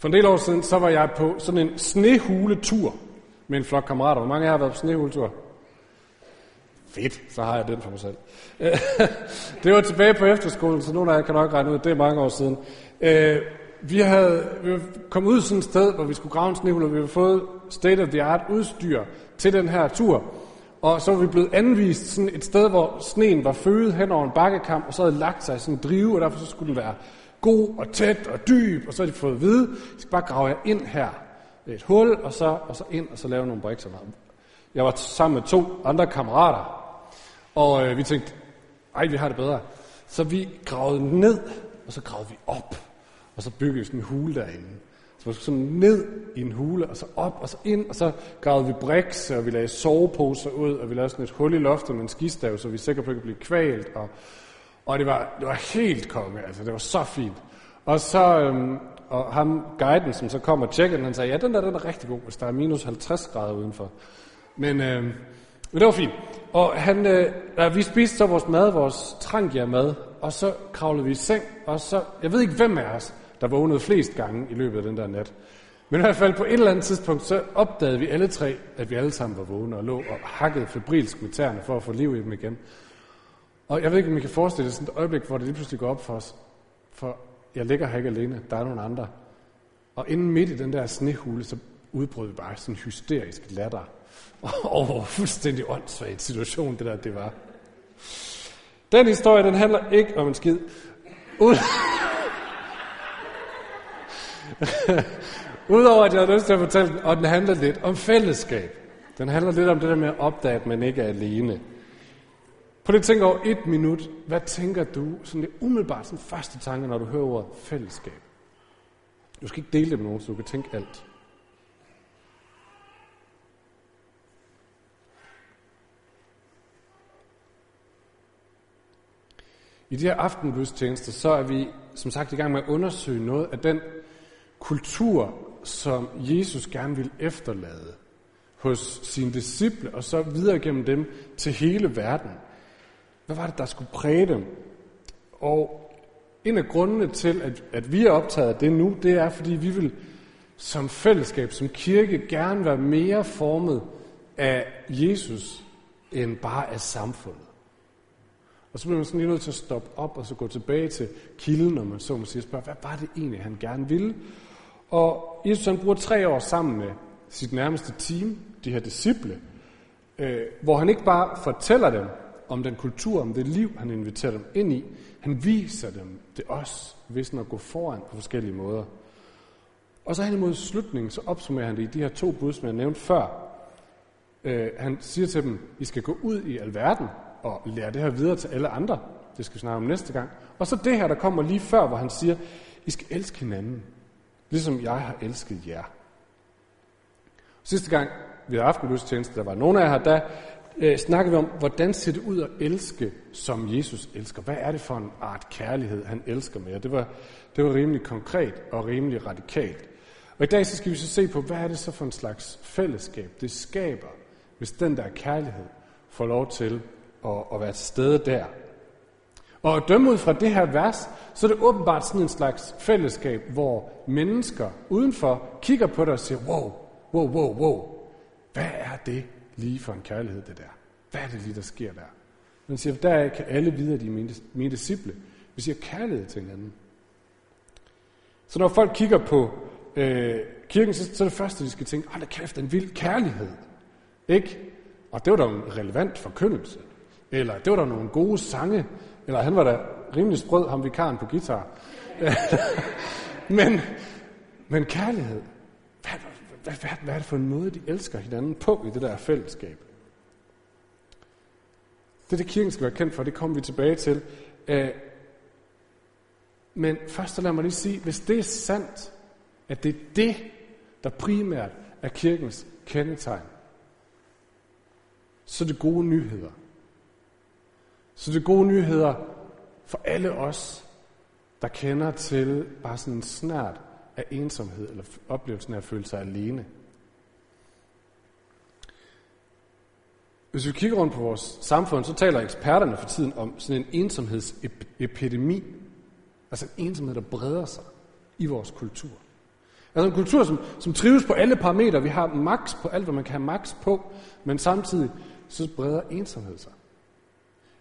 For en del år siden, så var jeg på sådan en snehuletur med en flok kammerater. Hvor mange af jer har været på snehuletur? Fedt, så har jeg den for mig selv. det var tilbage på efterskolen, så nogle af jer kan nok regne ud, det er mange år siden. Øh, vi havde vi var kommet ud sådan et sted, hvor vi skulle grave en snehul, og vi havde fået state-of-the-art udstyr til den her tur. Og så var vi blevet anvist sådan et sted, hvor sneen var føget hen over en bakkekamp, og så havde lagt sig sådan en drive, og derfor så skulle den være god og tæt og dyb, og så har de fået at vide, I skal bare grave jer ind her. Et hul, og så, og så ind, og så lave nogle brikser. Jeg var sammen med to andre kammerater, og øh, vi tænkte, ej, vi har det bedre. Så vi gravede ned, og så gravede vi op, og så byggede vi sådan en hule derinde. Så vi skulle sådan ned i en hule, og så op, og så ind, og så gravede vi briks, og vi lagde soveposer ud, og vi lavede sådan et hul i loftet med en skistav, så vi sikkert på, at blive kvalt, og, og det var, det var helt konge, altså det var så fint. Og så, øhm, og ham, guiden, som så kom og tjekkede, han sagde, ja, den der, den er rigtig god, hvis der er minus 50 grader udenfor. Men, øhm, men det var fint. Og han, øh, ja, vi spiste så vores mad, vores trangia mad, og så kravlede vi i seng, og så, jeg ved ikke hvem af os, der vågnede flest gange i løbet af den der nat. Men i hvert fald på et eller andet tidspunkt, så opdagede vi alle tre, at vi alle sammen var vågne og lå og hakkede febrilsk med tæerne for at få liv i dem igen. Og jeg ved ikke, om I kan forestille jer sådan et øjeblik, hvor det lige pludselig går op for os. For jeg ligger her ikke alene, der er nogle andre. Og inden midt i den der snehule, så udbrød vi bare sådan hysterisk latter. Og hvor fuldstændig åndssvagt situation, det der det var. Den historie, den handler ikke om en skid. Ud... Udover at jeg har lyst til at fortælle den, og den handler lidt om fællesskab. Den handler lidt om det der med at opdage, at man ikke er alene. Prøv lige at tænker over et minut, hvad tænker du, sådan det umiddelbart sådan første tanke, når du hører ordet fællesskab? Du skal ikke dele det med nogen, så du kan tænke alt. I de her aftenbudstjenester, så er vi som sagt i gang med at undersøge noget af den kultur, som Jesus gerne vil efterlade hos sine disciple, og så videre gennem dem til hele verden. Hvad var det, der skulle præge dem? Og en af grundene til, at, at vi er optaget af det nu, det er, fordi vi vil som fællesskab, som kirke, gerne være mere formet af Jesus, end bare af samfundet. Og så bliver man sådan lige nødt til at stoppe op og så gå tilbage til kilden, når man så må sige, spørge, hvad var det egentlig, han gerne ville? Og Jesus han bruger tre år sammen med sit nærmeste team, de her disciple, øh, hvor han ikke bare fortæller dem om den kultur, om det liv, han inviterer dem ind i. Han viser dem det også, hvis at gå foran på forskellige måder. Og så hen imod slutningen, så opsummerer han det i de her to bud, som jeg nævnte før. Øh, han siger til dem, I skal gå ud i alverden og lære det her videre til alle andre. Det skal vi snakke om næste gang. Og så det her, der kommer lige før, hvor han siger, I skal elske hinanden, ligesom jeg har elsket jer. Sidste gang vi havde aftenløstjeneste, der var nogen af jer her, der øh, snakker vi om, hvordan ser det ud at elske, som Jesus elsker. Hvad er det for en art kærlighed, han elsker med? Og det var, det var rimelig konkret og rimelig radikalt. Og i dag så skal vi så se på, hvad er det så for en slags fællesskab, det skaber, hvis den der kærlighed får lov til at, at være til stede der. Og at dømme ud fra det her vers, så er det åbenbart sådan en slags fællesskab, hvor mennesker udenfor kigger på dig og siger, wow, wow, wow, wow, hvad er det lige for en kærlighed, det der? Hvad er det lige, der sker der? Man siger, der kan alle vide, at de er mine, mine disciple. Vi siger kærlighed til hinanden. Så når folk kigger på øh, kirken, så, så er det første, de skal tænke, hold da kæft, en vild kærlighed. Ikke? Og det var da en relevant forkyndelse. Eller det var der nogle gode sange. Eller han var da rimelig sprød, ham vikaren på guitar. men, men kærlighed. Hvad, hvad, hvad, er det for en måde, de elsker hinanden på i det der fællesskab? Det, det kirken skal være kendt for, det kommer vi tilbage til. Øh, men først så lad mig lige sige, hvis det er sandt, at det er det, der primært er kirkens kendetegn, så er det gode nyheder. Så det gode nyheder for alle os, der kender til bare sådan snart af ensomhed, eller oplevelsen af at føle sig alene. Hvis vi kigger rundt på vores samfund, så taler eksperterne for tiden om sådan en ensomhedsepidemi. Altså en ensomhed, der breder sig i vores kultur. Altså en kultur, som, som trives på alle parametre. Vi har maks på alt, hvad man kan have maks på, men samtidig så breder ensomhed sig.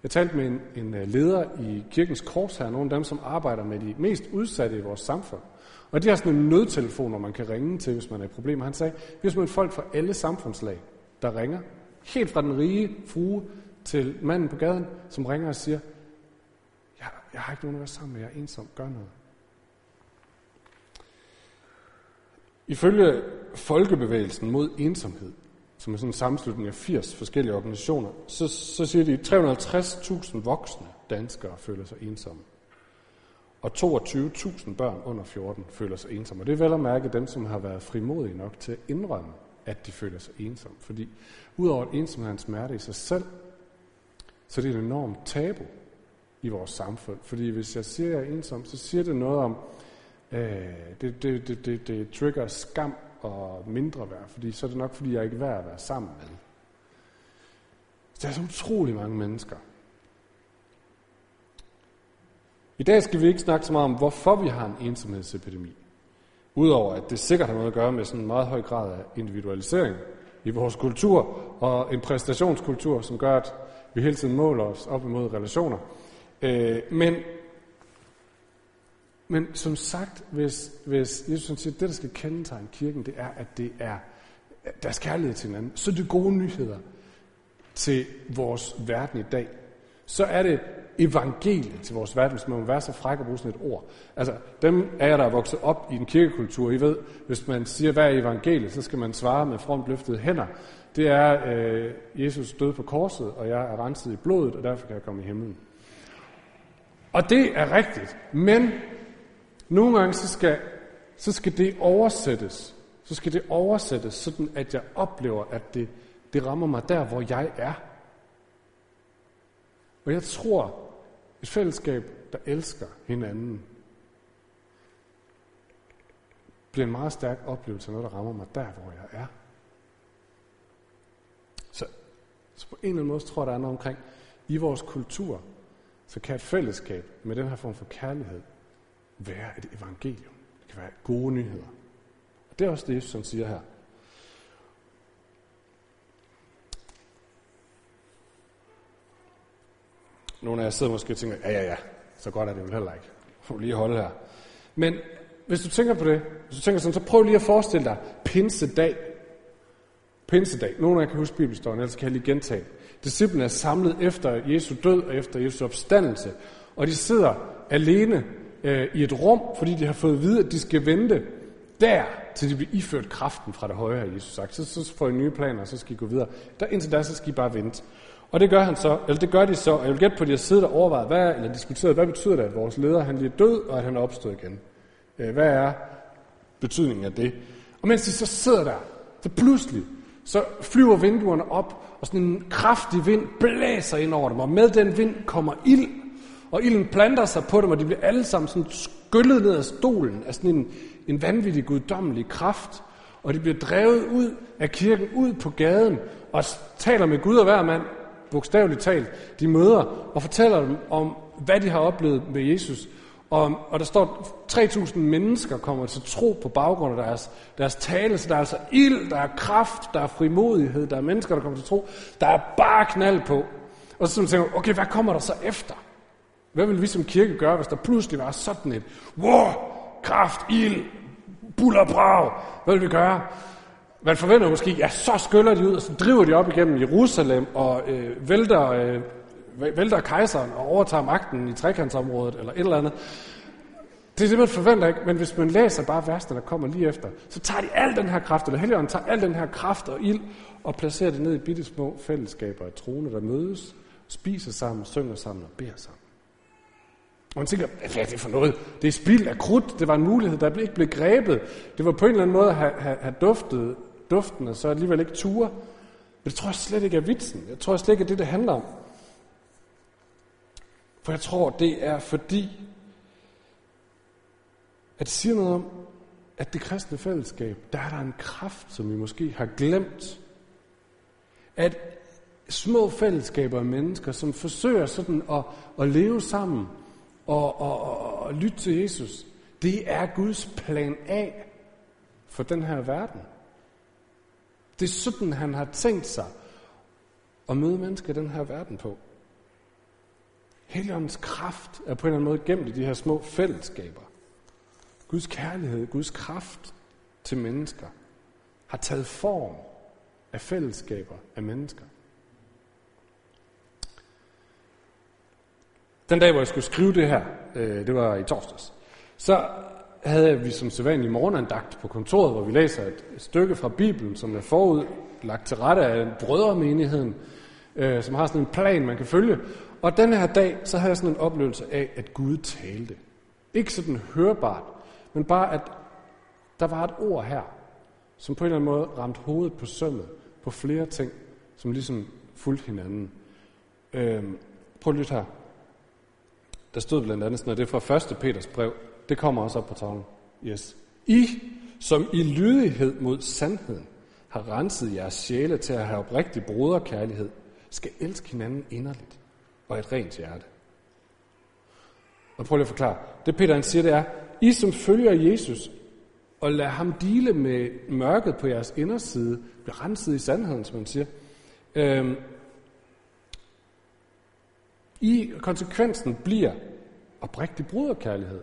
Jeg talte med en, en øh, leder i Kirkens Kors her, nogle af dem, som arbejder med de mest udsatte i vores samfund. Og de har sådan en nødtelefon, hvor man kan ringe til, hvis man er i problemer. Han sagde, vi har simpelthen folk fra alle samfundslag, der ringer. Helt fra den rige frue til manden på gaden, som ringer og siger, jeg, jeg har ikke nogen at være sammen med, jeg er ensom, gør noget. Ifølge Folkebevægelsen mod ensomhed, som er sådan en sammenslutning af 80 forskellige organisationer, så, så siger de, at 350.000 voksne danskere føler sig ensomme. Og 22.000 børn under 14 føler sig ensomme. Og det er vel at mærke dem, som har været frimodige nok til at indrømme, at de føler sig ensomme. Fordi udover at ensomhed er en smerte i sig selv, så det er et enormt tabu i vores samfund. Fordi hvis jeg siger, at jeg er ensom, så siger det noget om, øh, det, det, det, det, det trigger skam og mindre værd, fordi så er det nok, fordi jeg ikke er værd at være sammen med. Så der er så utrolig mange mennesker. I dag skal vi ikke snakke så meget om, hvorfor vi har en ensomhedsepidemi. Udover at det sikkert har noget at gøre med sådan en meget høj grad af individualisering i vores kultur, og en præstationskultur, som gør, at vi hele tiden måler os op imod relationer. Øh, men, men som sagt, hvis, hvis Jesus siger, at det, der skal kendetegne kirken, det er, at det er deres kærlighed til hinanden, så er det gode nyheder til vores verden i dag. Så er det evangeliet til vores verden, hvis man må være så fræk at bruge sådan et ord. Altså, dem af jer, der er vokset op i en kirkekultur, I ved, hvis man siger, hvad er evangeliet, så skal man svare med front løftede hænder. Det er, øh, Jesus døde på korset, og jeg er renset i blodet, og derfor kan jeg komme i himlen. Og det er rigtigt, men nogle gange så skal, så skal det oversættes. Så skal det oversættes, sådan at jeg oplever, at det, det rammer mig der, hvor jeg er. Og jeg tror, et fællesskab, der elsker hinanden, bliver en meget stærk oplevelse af noget, der rammer mig der, hvor jeg er. Så, så på en eller anden måde tror jeg, der er noget omkring, i vores kultur, så kan et fællesskab med den her form for kærlighed være et evangelium. Det kan være gode nyheder. Og det er også det, Jesus siger her. Nogle af jer sidder måske og tænker, ja, ja, ja, så godt er det jo heller ikke. Får lige holde her. Men hvis du tænker på det, hvis du tænker sådan, så prøv lige at forestille dig pinsedag. Pinsedag. Nogle af jer kan huske bibelstoren, ellers kan jeg lige gentage. Disciplene er samlet efter Jesu død og efter Jesu opstandelse, og de sidder alene øh, i et rum, fordi de har fået at vide, at de skal vente der, til de bliver iført kraften fra det højre, Jesus sagt. Så, så får I nye planer, og så skal I gå videre. Der, indtil da, så skal I bare vente. Og det gør han så, eller det gør de så, og jeg vil gætte på, at de har siddet og overvejet, hvad, eller diskuteret, hvad betyder det, at vores leder han lige er død, og at han er opstået igen? Øh, hvad er betydningen af det? Og mens de så sidder der, så pludselig, så flyver vinduerne op, og sådan en kraftig vind blæser ind over dem, og med den vind kommer ild, og ilden planter sig på dem, og de bliver alle sammen sådan skyllet ned af stolen af sådan en, en vanvittig guddommelig kraft, og de bliver drevet ud af kirken, ud på gaden, og taler med Gud og hver mand, bogstaveligt talt, de møder og fortæller dem om, hvad de har oplevet med Jesus. Og, og der står, 3.000 mennesker kommer til tro på baggrund af deres, deres tale, så der er altså ild, der er kraft, der er frimodighed, der er mennesker, der kommer til tro. Der er bare knald på. Og så tænker man, okay, hvad kommer der så efter? Hvad vil vi som kirke gøre, hvis der pludselig var sådan et, wow, kraft, ild, buller brav, hvad vil vi gøre? Man forventer måske, ja, så skyller de ud, og så driver de op igennem Jerusalem og øh, vælter, øh, vælter kejseren og overtager magten i trekantsområdet eller et eller andet. Det er det, man forventer ikke, men hvis man læser bare versene, der kommer lige efter, så tager de al den her kraft, eller Helligånden tager al den her kraft og ild, og placerer det ned i bitte små fællesskaber af troende, der mødes, spiser sammen, synger sammen og beder sammen. Og man tænker, hvad er det for noget? Det er spild af krudt. Det var en mulighed, der ikke blev grebet. Det var på en eller anden måde at have, have, have duftet duften, og så alligevel ikke ture. Men det tror jeg slet ikke er vitsen. Jeg tror slet ikke, at det, det handler om. For jeg tror, det er fordi, at det siger noget om, at det kristne fællesskab, der er der en kraft, som vi måske har glemt. At små fællesskaber af mennesker, som forsøger sådan at, at leve sammen og, og, og, og lytte til Jesus, det er Guds plan A for den her verden. Det er sådan, han har tænkt sig at møde mennesker i den her verden på. Helligåndens kraft er på en eller anden måde gemt i de her små fællesskaber. Guds kærlighed, Guds kraft til mennesker, har taget form af fællesskaber af mennesker. Den dag, hvor jeg skulle skrive det her, øh, det var i torsdags, så havde vi som sædvanlig morgenandagt på kontoret, hvor vi læser et stykke fra Bibelen, som er forud lagt til rette af brødremenigheden, øh, som har sådan en plan, man kan følge. Og den her dag, så havde jeg sådan en oplevelse af, at Gud talte. Ikke sådan hørbart, men bare, at der var et ord her, som på en eller anden måde ramte hovedet på sømmet på flere ting, som ligesom fulgte hinanden. Øh, prøv at lytte her. Der stod blandt andet sådan, noget, det er fra 1. Peters brev. Det kommer også op på tavlen. Yes. I, som i lydighed mod sandheden, har renset jeres sjæle til at have oprigtig broderkærlighed, skal elske hinanden inderligt og et rent hjerte. Og prøv lige at forklare. Det Peter han siger, det er, I som følger Jesus, og lader ham dele med mørket på jeres inderside, bliver renset i sandheden, som man siger. Øhm, I konsekvensen bliver oprigtig broderkærlighed.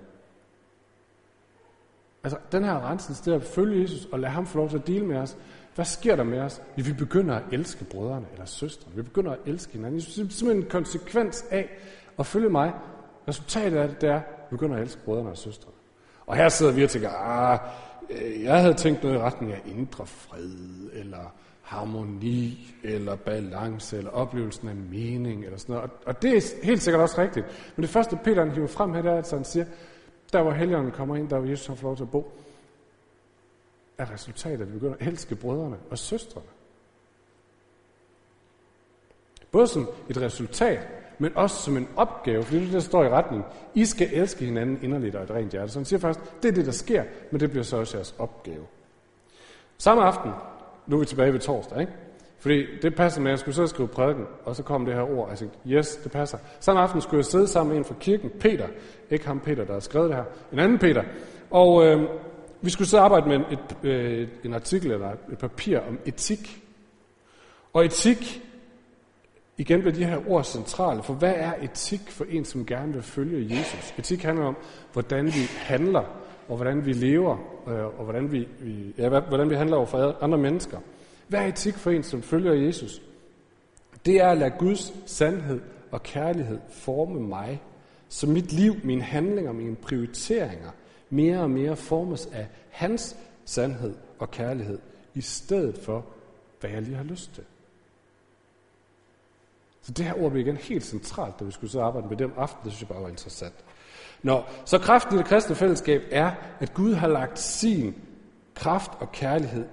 Altså, den her renselse, det er at følge Jesus og lade ham få lov til at dele med os. Hvad sker der med os? Ja, vi begynder at elske brødrene eller søstrene. Vi begynder at elske hinanden. Det er simpelthen en konsekvens af at følge mig. Resultatet af det, det er, at vi begynder at elske brødrene og søstrene. Og her sidder vi og tænker, ah, øh, jeg havde tænkt noget i retning af indre fred, eller harmoni, eller balance, eller oplevelsen af mening, eller sådan noget. Og det er helt sikkert også rigtigt. Men det første, Peter han hiver frem her, det er, at han siger, der hvor helgenen kommer ind, der hvor Jesus har fået lov til at bo, er resultatet, at vi begynder at elske brødrene og søstrene. Både som et resultat, men også som en opgave, fordi det der står i retning, I skal elske hinanden inderligt og et rent hjerte. Så han siger først, det er det, der sker, men det bliver så også jeres opgave. Samme aften, nu er vi tilbage ved torsdag, ikke? Fordi det passer med, at jeg skulle så skrive prædiken, og så kom det her ord, og jeg tænkte, yes, det passer. Samme aften skulle jeg sidde sammen med en fra kirken, Peter, ikke ham Peter, der har skrevet det her, en anden Peter, og øh, vi skulle så arbejde med et, øh, en artikel eller et papir om etik. Og etik, igen bliver de her ord centrale, for hvad er etik for en, som gerne vil følge Jesus? Etik handler om, hvordan vi handler, og hvordan vi lever, øh, og hvordan vi, vi, ja, hvordan vi handler over for andre mennesker. Hvad er etik for en, som følger Jesus? Det er at lade Guds sandhed og kærlighed forme mig, så mit liv, mine handlinger, mine prioriteringer mere og mere formes af hans sandhed og kærlighed, i stedet for, hvad jeg lige har lyst til. Så det her ord blev igen helt centralt, da vi skulle så arbejde med det om aftenen. Det synes jeg bare var interessant. Nå, så kraften i det kristne fællesskab er, at Gud har lagt sin kraft og kærlighed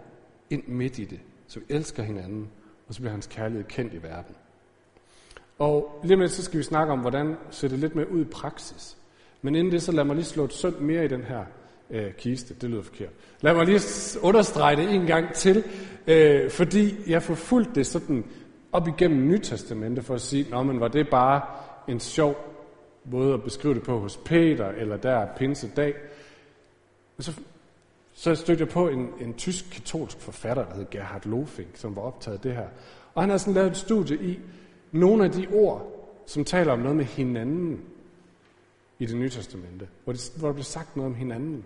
ind midt i det. Så vi elsker hinanden, og så bliver hans kærlighed kendt i verden. Og lige med så skal vi snakke om, hvordan ser det lidt mere ud i praksis. Men inden det, så lad mig lige slå et sønd mere i den her øh, kiste. Det lyder forkert. Lad mig lige understrege det en gang til, øh, fordi jeg forfulgte det sådan op igennem Nytestamentet for at sige, Nå, men var det bare en sjov måde at beskrive det på hos Peter, eller der pinsedag. Men så, så stødte jeg på en, en tysk katolsk forfatter, der hed Gerhard Lofink, som var optaget af det her. Og han har sådan lavet et studie i nogle af de ord, som taler om noget med hinanden i det nye testamente, hvor, det, hvor der blev sagt noget om hinanden.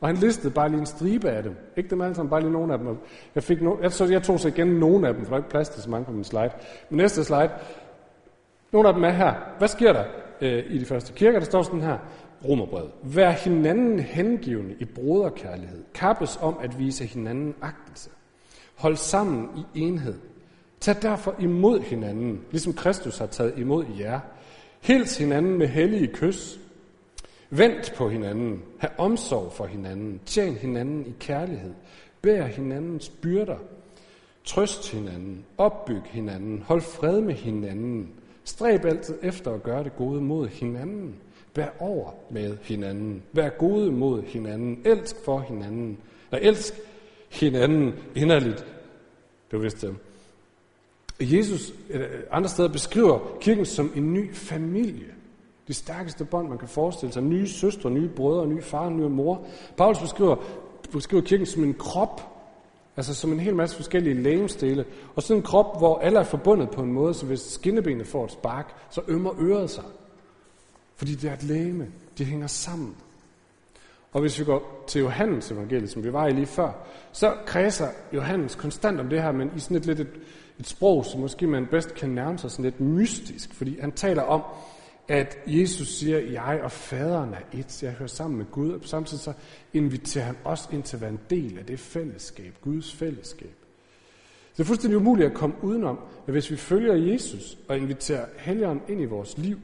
Og han listede bare lige en stribe af dem. Ikke dem alle sammen, bare lige nogle af dem. Jeg, fik no, jeg, så, jeg tog så igen nogle af dem, for der er ikke plads til så mange på min slide. Men næste slide. Nogle af dem er her. Hvad sker der øh, i de første kirker? Der står sådan her. Romerbrevet. Vær hinanden hengivende i broderkærlighed. Kappes om at vise hinanden agtelse. Hold sammen i enhed. Tag derfor imod hinanden, ligesom Kristus har taget imod jer. Hils hinanden med hellige kys. Vent på hinanden. Hav omsorg for hinanden. Tjen hinanden i kærlighed. Bær hinandens byrder. Trøst hinanden. Opbyg hinanden. Hold fred med hinanden. Stræb altid efter at gøre det gode mod hinanden. Vær over med hinanden. Vær gode mod hinanden. Elsk for hinanden. Og elsk hinanden inderligt. Det var vist. Jesus øh, andre steder beskriver kirken som en ny familie. Det stærkeste bånd, man kan forestille sig. Nye søstre, nye brødre, nye far, nye mor. Paulus beskriver beskriver kirken som en krop, altså som en hel masse forskellige lægemstele, og sådan en krop, hvor alle er forbundet på en måde, så hvis skinnebenet får et spark, så ømmer øret sig. Fordi det er et læme. de hænger sammen. Og hvis vi går til Johannes evangeliet, som vi var i lige før, så kredser Johannes konstant om det her, men i sådan et lidt et, et sprog, som måske man bedst kan nærme sig sådan lidt mystisk, fordi han taler om, at Jesus siger, jeg og faderen er et. Jeg hører sammen med Gud, og samtidig så inviterer han os ind til at være en del af det fællesskab, Guds fællesskab. Så det er fuldstændig umuligt at komme udenom, at hvis vi følger Jesus og inviterer helgeren ind i vores liv,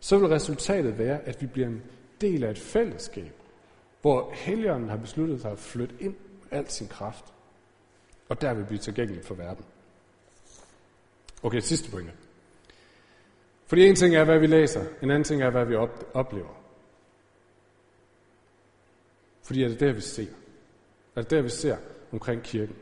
så vil resultatet være, at vi bliver en del af et fællesskab, hvor Helligånden har besluttet sig at flytte ind med al sin kraft, og der vil blive tilgængelig for verden. Okay, sidste pointe. Fordi en ting er, hvad vi læser, en anden ting er, hvad vi op- oplever. Fordi er det der, vi ser. Er det der, vi ser omkring kirken.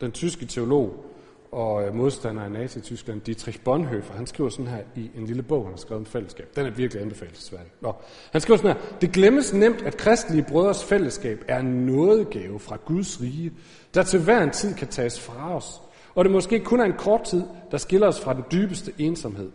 Den tyske teolog og øh, modstander af Nazi-Tyskland, Dietrich Bonhoeffer, han skriver sådan her i en lille bog, han har skrevet om fællesskab. Den er virkelig anbefalesværdig. Nå. Han skriver sådan her, det glemmes nemt, at kristelige brødres fællesskab er en nådegave fra Guds rige, der til hver en tid kan tages fra os, og det måske kun er en kort tid, der skiller os fra den dybeste ensomhed.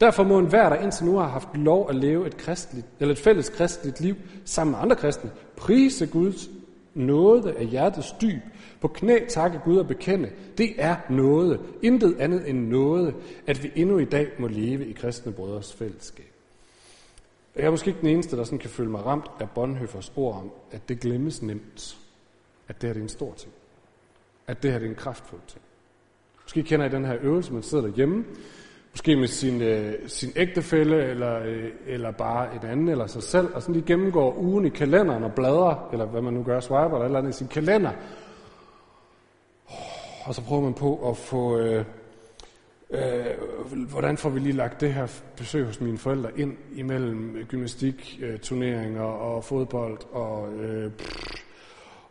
Derfor må en hver, der indtil nu har haft lov at leve et, kristligt, eller et fælles kristeligt liv sammen med andre kristne, prise Guds nåde af hjertets dyb, på knæ takke Gud og bekende, det er noget, intet andet end noget, at vi endnu i dag må leve i kristne brødres fællesskab. Jeg er måske ikke den eneste, der sådan kan føle mig ramt af Bonhoeffers ord om, at det glemmes nemt, at det her er en stor ting. At det her er en kraftfuld ting. Måske kender I den her øvelse, man sidder derhjemme, måske med sin, øh, sin ægtefælle, eller, øh, eller bare en anden, eller sig selv, og sådan lige gennemgår ugen i kalenderen og bladrer, eller hvad man nu gør, swiper eller eller andet i sin kalender. Og så prøver man på at få, øh, øh, hvordan får vi lige lagt det her besøg hos mine forældre ind imellem gymnastikturneringer øh, og fodbold og øh,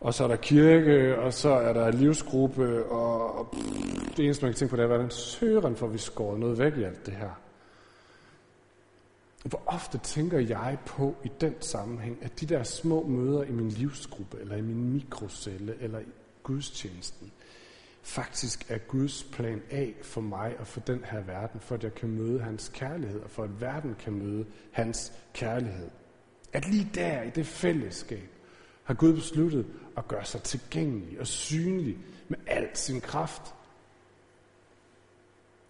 og så er der kirke, og så er der livsgruppe, og, og pff, det eneste, man kan tænke på, det er, hvordan søren får vi skåret noget væk i alt det her. Hvor ofte tænker jeg på i den sammenhæng, at de der små møder i min livsgruppe, eller i min mikrocelle, eller i gudstjenesten, faktisk er Guds plan A for mig og for den her verden, for at jeg kan møde hans kærlighed, og for at verden kan møde hans kærlighed. At lige der i det fællesskab, har Gud besluttet at gøre sig tilgængelig og synlig med al sin kraft.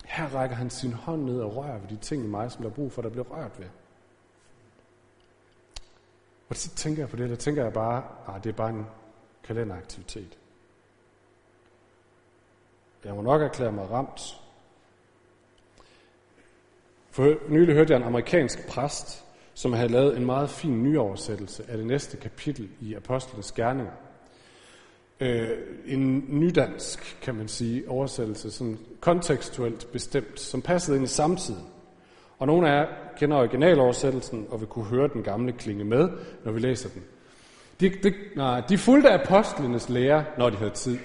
Her rækker han sin hånd ned og rører ved de ting i mig, som der er brug for, der bliver rørt ved. Og så tænker jeg på det, der tænker jeg bare, at det er bare en kalenderaktivitet. Jeg må nok erklære mig ramt. For nylig hørte jeg en amerikansk præst, som havde lavet en meget fin nyoversættelse af det næste kapitel i Apostlenes Gerninger. Øh, en nydansk, kan man sige, oversættelse, sådan kontekstuelt bestemt, som passede ind i samtiden. Og nogle af jer kender originaloversættelsen og vil kunne høre den gamle klinge med, når vi læser den. De, de, nej, de fulgte apostlenes lære, når de havde tid.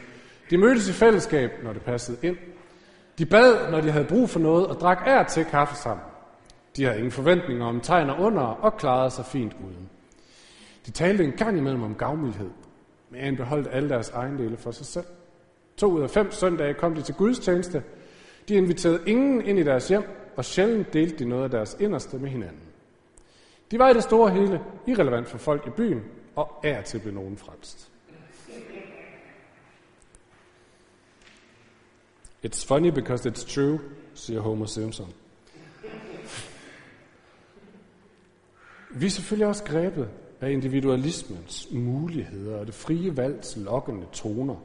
De mødtes i fællesskab, når det passede ind. De bad, når de havde brug for noget, og drak ær til kaffe sammen. De havde ingen forventninger om tegn og under, og klarede sig fint uden. De talte en gang imellem om gavmildhed, men beholdt alle deres ejendele for sig selv. To ud af fem søndage kom de til gudstjeneste. De inviterede ingen ind i deres hjem, og sjældent delte de noget af deres inderste med hinanden. De var i det store hele irrelevant for folk i byen, og er til blev nogen frelst. It's funny because it's true, siger Homer Simpson. Vi er selvfølgelig også grebet af individualismens muligheder og det frie valgs lokkende toner.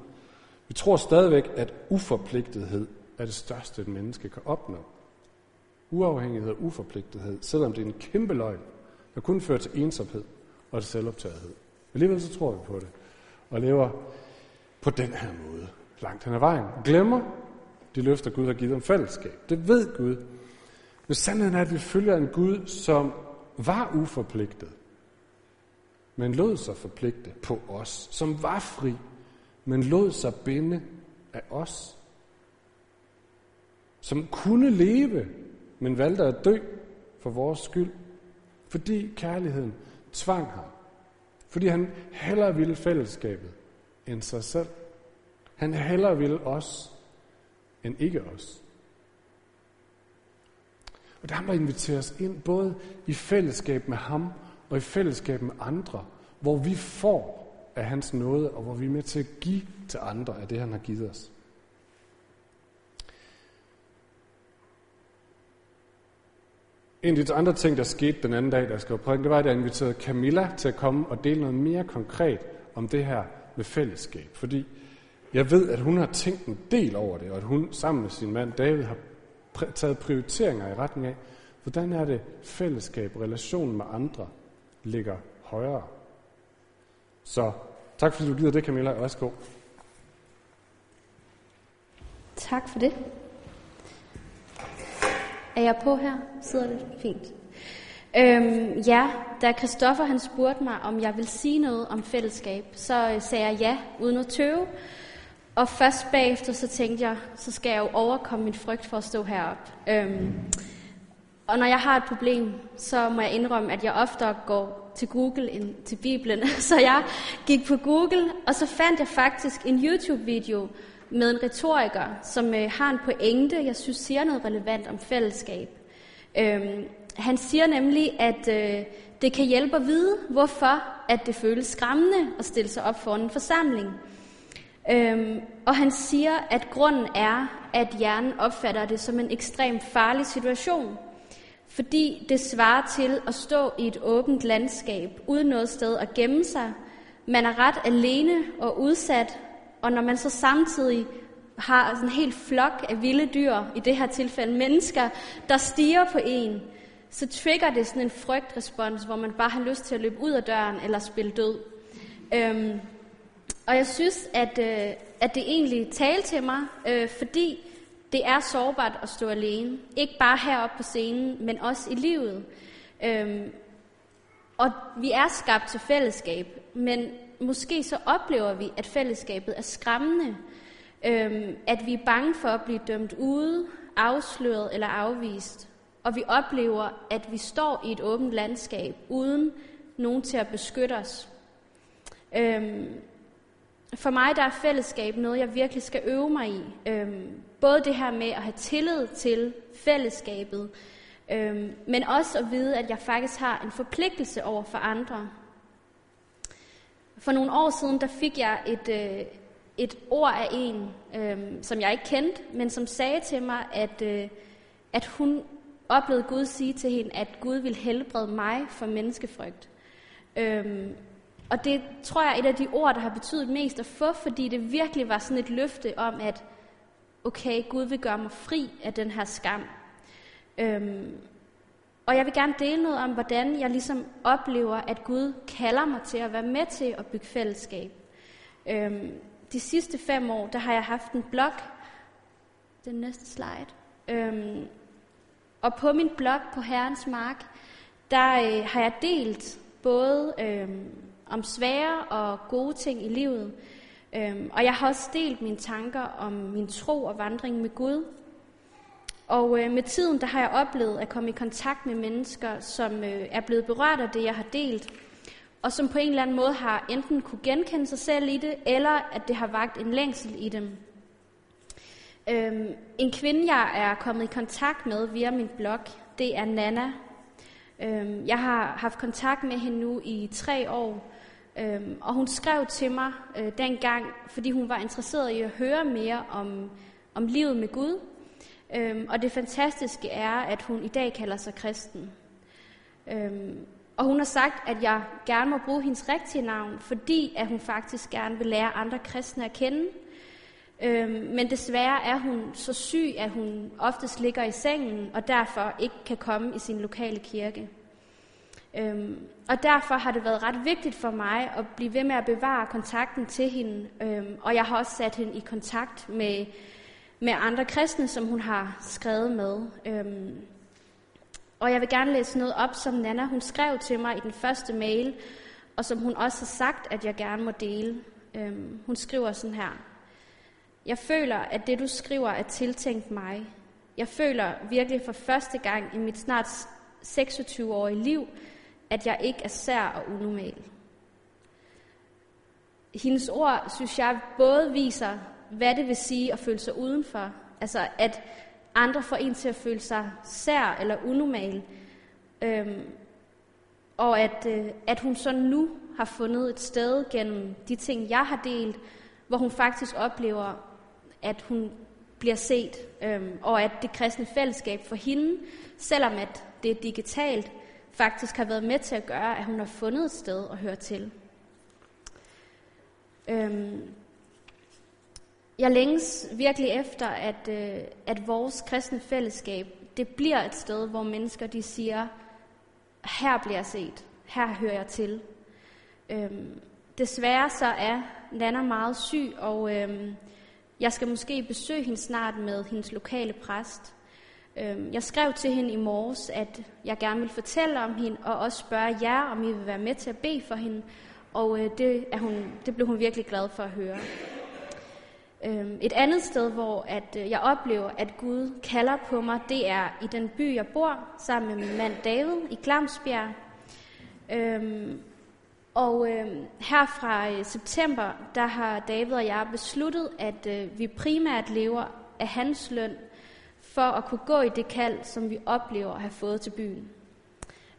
Vi tror stadigvæk, at uforpligtethed er det største, et menneske kan opnå. Uafhængighed og uforpligtethed, selvom det er en kæmpe løgn, der kun fører til ensomhed og til selvoptagethed. Alligevel så tror vi på det, og lever på den her måde, langt hen ad vejen. Glemmer de løfter, Gud har givet om fællesskab. Det ved Gud. Men sandheden er, at vi følger en Gud, som var uforpligtet, men lod sig forpligte på os, som var fri, men lod sig binde af os, som kunne leve, men valgte at dø for vores skyld, fordi kærligheden tvang ham, Fordi han hellere ville fællesskabet end sig selv. Han hellere ville os end ikke os. Og der har man inviteret os ind både i fællesskab med ham og i fællesskab med andre, hvor vi får af hans nåde, og hvor vi er med til at give til andre af det, han har givet os. En af de andre ting, der skete den anden dag, da jeg skrev prædiken, det var, at jeg inviterede Camilla til at komme og dele noget mere konkret om det her med fællesskab. Fordi jeg ved, at hun har tænkt en del over det, og at hun sammen med sin mand David har taget prioriteringer i retning af, hvordan er det fællesskab, relationen med andre, ligger højere. Så tak fordi du gider det, Camilla. Værsgo. Tak for det. Er jeg på her? Sidder det fint? Øhm, ja, da Christoffer han spurgte mig, om jeg vil sige noget om fællesskab, så øh, sagde jeg ja, uden at tøve. Og først bagefter, så tænkte jeg, så skal jeg jo overkomme min frygt for at stå heroppe. Øhm, og når jeg har et problem, så må jeg indrømme, at jeg oftere går til Google end til Bibelen. Så jeg gik på Google, og så fandt jeg faktisk en YouTube-video med en retoriker, som øh, har en pointe, jeg synes siger noget relevant om fællesskab. Øhm, han siger nemlig, at øh, det kan hjælpe at vide, hvorfor at det føles skræmmende at stille sig op for en forsamling. Øhm, og han siger, at grunden er, at hjernen opfatter det som en ekstremt farlig situation. Fordi det svarer til at stå i et åbent landskab, uden noget sted at gemme sig. Man er ret alene og udsat, og når man så samtidig har sådan en helt flok af vilde dyr, i det her tilfælde mennesker, der stiger på en, så trigger det sådan en frygtrespons, hvor man bare har lyst til at løbe ud af døren eller spille død. Øhm, og jeg synes, at, øh, at det egentlig talte til mig, øh, fordi det er sårbart at stå alene. Ikke bare heroppe på scenen, men også i livet. Øhm, og vi er skabt til fællesskab, men måske så oplever vi, at fællesskabet er skræmmende. Øhm, at vi er bange for at blive dømt ude, afsløret eller afvist. Og vi oplever, at vi står i et åbent landskab, uden nogen til at beskytte os. Øhm, for mig der er fællesskab noget, jeg virkelig skal øve mig i. Øhm, både det her med at have tillid til fællesskabet, øhm, men også at vide, at jeg faktisk har en forpligtelse over for andre. For nogle år siden, der fik jeg et, øh, et ord af en, øh, som jeg ikke kendte, men som sagde til mig, at, øh, at hun oplevede Gud sige til hende, at Gud ville helbrede mig for menneskefrygt. Øh, og det tror jeg er et af de ord, der har betydet mest at få, fordi det virkelig var sådan et løfte om, at okay, Gud vil gøre mig fri af den her skam. Øhm, og jeg vil gerne dele noget om, hvordan jeg ligesom oplever, at Gud kalder mig til at være med til at bygge fællesskab. Øhm, de sidste fem år, der har jeg haft en blog. Den næste slide. Øhm, og på min blog på Herrens Mark, der øh, har jeg delt både øh, om svære og gode ting i livet. Øhm, og jeg har også delt mine tanker om min tro og vandring med Gud. Og øh, med tiden, der har jeg oplevet at komme i kontakt med mennesker, som øh, er blevet berørt af det, jeg har delt, og som på en eller anden måde har enten kunne genkende sig selv i det, eller at det har vagt en længsel i dem. Øhm, en kvinde, jeg er kommet i kontakt med via min blog, det er Nana. Øhm, jeg har haft kontakt med hende nu i tre år, øhm, og hun skrev til mig øh, dengang, fordi hun var interesseret i at høre mere om, om livet med Gud, Øhm, og det fantastiske er, at hun i dag kalder sig kristen. Øhm, og hun har sagt, at jeg gerne må bruge hendes rigtige navn, fordi at hun faktisk gerne vil lære andre kristne at kende. Øhm, men desværre er hun så syg, at hun oftest ligger i sengen, og derfor ikke kan komme i sin lokale kirke. Øhm, og derfor har det været ret vigtigt for mig at blive ved med at bevare kontakten til hende, øhm, og jeg har også sat hende i kontakt med med andre kristne, som hun har skrevet med. Øhm, og jeg vil gerne læse noget op, som Nana hun skrev til mig i den første mail, og som hun også har sagt, at jeg gerne må dele. Øhm, hun skriver sådan her. Jeg føler, at det du skriver er tiltænkt mig. Jeg føler virkelig for første gang i mit snart 26-årige liv, at jeg ikke er sær og unormal. hendes ord, synes jeg, både viser, hvad det vil sige at føle sig udenfor. Altså, at andre får en til at føle sig sær eller unormal. Øhm, og at, øh, at hun så nu har fundet et sted gennem de ting, jeg har delt, hvor hun faktisk oplever, at hun bliver set, øhm, og at det kristne fællesskab for hende, selvom at det er digitalt, faktisk har været med til at gøre, at hun har fundet et sted at høre til. Øhm, jeg længes virkelig efter, at, øh, at vores kristne fællesskab, det bliver et sted, hvor mennesker de siger, her bliver jeg set, her hører jeg til. Øhm, desværre så er Nana meget syg, og øhm, jeg skal måske besøge hende snart med hendes lokale præst. Øhm, jeg skrev til hende i morges, at jeg gerne vil fortælle om hende, og også spørge jer, om I vil være med til at bede for hende. Og øh, det, er hun, det blev hun virkelig glad for at høre. Øhm, et andet sted, hvor at, øh, jeg oplever, at Gud kalder på mig, det er i den by, jeg bor, sammen med min mand David i Glamsbjerg. Øhm, og her fra øh, september, der har David og jeg besluttet, at vi primært lever af hans løn, for at kunne gå i det kald, som vi oplever at have fået til byen.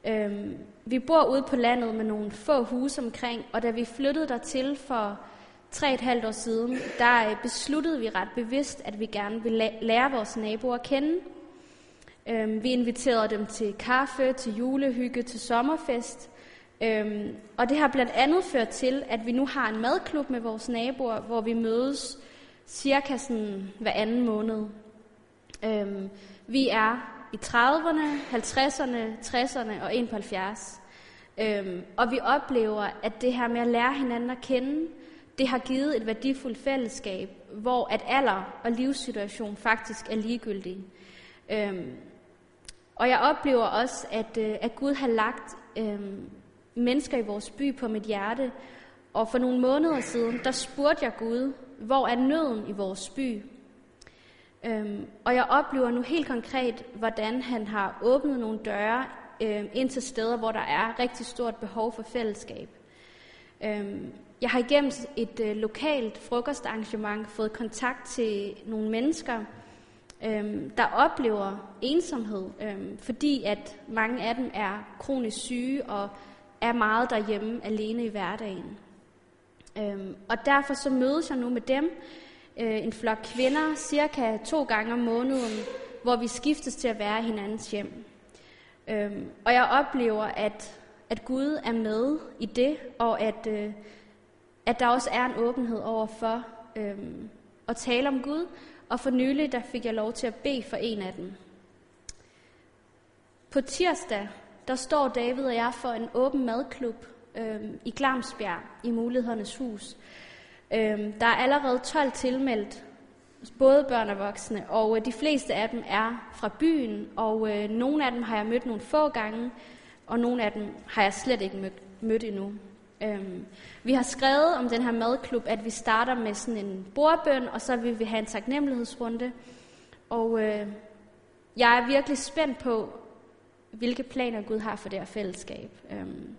Øhm, vi bor ude på landet med nogle få huse omkring, og da vi flyttede dertil for tre et halvt år siden, der øh, besluttede vi ret bevidst, at vi gerne ville lære vores naboer at kende. Øhm, vi inviterede dem til kaffe, til julehygge, til sommerfest, Øhm, og det har blandt andet ført til, at vi nu har en madklub med vores naboer, hvor vi mødes cirka sådan hver anden måned. Øhm, vi er i 30'erne, 50'erne, 60'erne og 71. Øhm, og vi oplever, at det her med at lære hinanden at kende, det har givet et værdifuldt fællesskab, hvor at alder og livssituation faktisk er ligegyldige. Øhm, og jeg oplever også, at, øh, at Gud har lagt øhm, mennesker i vores by på mit hjerte. Og for nogle måneder siden, der spurgte jeg Gud, hvor er nøden i vores by? Øhm, og jeg oplever nu helt konkret, hvordan han har åbnet nogle døre øhm, ind til steder, hvor der er rigtig stort behov for fællesskab. Øhm, jeg har igennem et øh, lokalt frokostarrangement fået kontakt til nogle mennesker, øhm, der oplever ensomhed, øhm, fordi at mange af dem er kronisk syge og er meget derhjemme alene i hverdagen. Øhm, og derfor så mødes jeg nu med dem, øh, en flok kvinder, cirka to gange om måneden, hvor vi skiftes til at være i hinandens hjem. Øhm, og jeg oplever, at, at Gud er med i det, og at, øh, at der også er en åbenhed over for øhm, at tale om Gud. Og for nylig, der fik jeg lov til at bede for en af dem. På tirsdag, der står David og jeg for en åben madklub øh, i Glamsbjerg i Mulighedernes Hus. Øhm, der er allerede 12 tilmeldt, både børn og voksne, og øh, de fleste af dem er fra byen, og øh, nogle af dem har jeg mødt nogle få gange, og nogle af dem har jeg slet ikke mødt, mødt endnu. Øhm, vi har skrevet om den her madklub, at vi starter med sådan en bordbøn, og så vil vi have en taknemmelighedsrunde. Og øh, jeg er virkelig spændt på, hvilke planer Gud har for det her fællesskab. Øhm,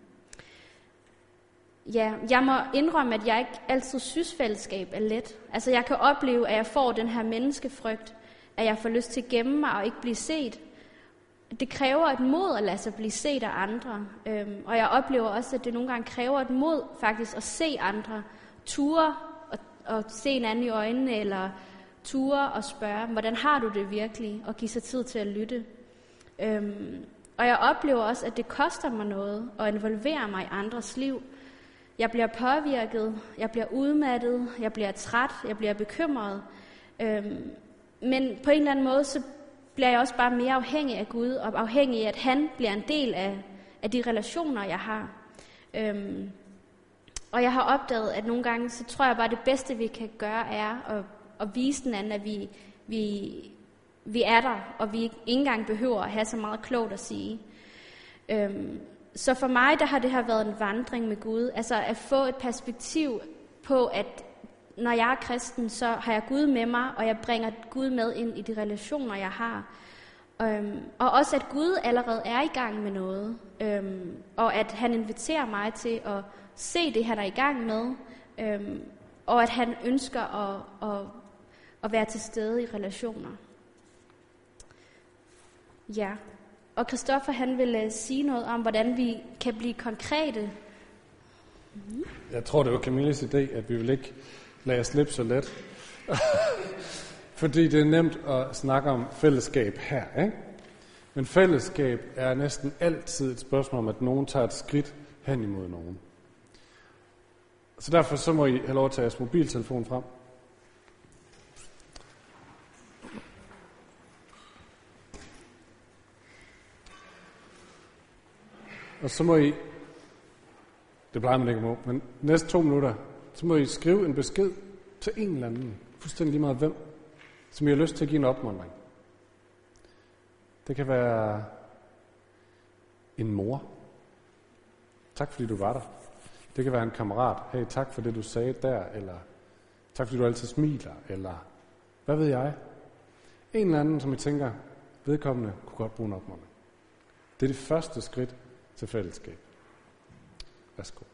ja, jeg må indrømme, at jeg ikke altid synes, fællesskab er let. Altså, jeg kan opleve, at jeg får den her menneskefrygt, at jeg får lyst til at gemme mig og ikke blive set. Det kræver et mod at lade sig blive set af andre. Øhm, og jeg oplever også, at det nogle gange kræver et mod faktisk at se andre. Ture og, og se en anden i øjnene, eller ture og spørge, hvordan har du det virkelig, og give sig tid til at lytte. Øhm, og jeg oplever også, at det koster mig noget at involvere mig i andres liv. Jeg bliver påvirket, jeg bliver udmattet, jeg bliver træt, jeg bliver bekymret. Øhm, men på en eller anden måde, så bliver jeg også bare mere afhængig af Gud, og afhængig af, at han bliver en del af, af de relationer, jeg har. Øhm, og jeg har opdaget, at nogle gange, så tror jeg bare, at det bedste, vi kan gøre, er at, at vise den anden, at vi, vi, vi er der, og vi ikke engang behøver at have så meget klogt at sige. Øhm, så for mig, der har det her været en vandring med Gud. Altså at få et perspektiv på, at når jeg er kristen, så har jeg Gud med mig, og jeg bringer Gud med ind i de relationer, jeg har. Øhm, og også at Gud allerede er i gang med noget, øhm, og at han inviterer mig til at se det, han er i gang med, Øhm, og at han ønsker at, at, at være til stede i relationer. Ja. Og Christoffer han vil uh, sige noget om, hvordan vi kan blive konkrete. Jeg tror, det var Camilles idé, at vi vil ikke lade os slippe så let. Fordi det er nemt at snakke om fællesskab her, ikke? Men fællesskab er næsten altid et spørgsmål om, at nogen tager et skridt hen imod nogen. Så derfor så må I have lov at tage jeres mobiltelefon frem. Og så må I, det plejer man ikke må, men næste to minutter, så må I skrive en besked til en eller anden, fuldstændig lige meget hvem, som I har lyst til at give en opmuntring. Det kan være en mor. Tak fordi du var der. Det kan være en kammerat. Hey, tak for det du sagde der, eller tak fordi du altid smiler, eller hvad ved jeg. En eller anden, som I tænker, vedkommende kunne godt bruge en opmuntring. Det er det første skridt til fællesskab. Værsgo.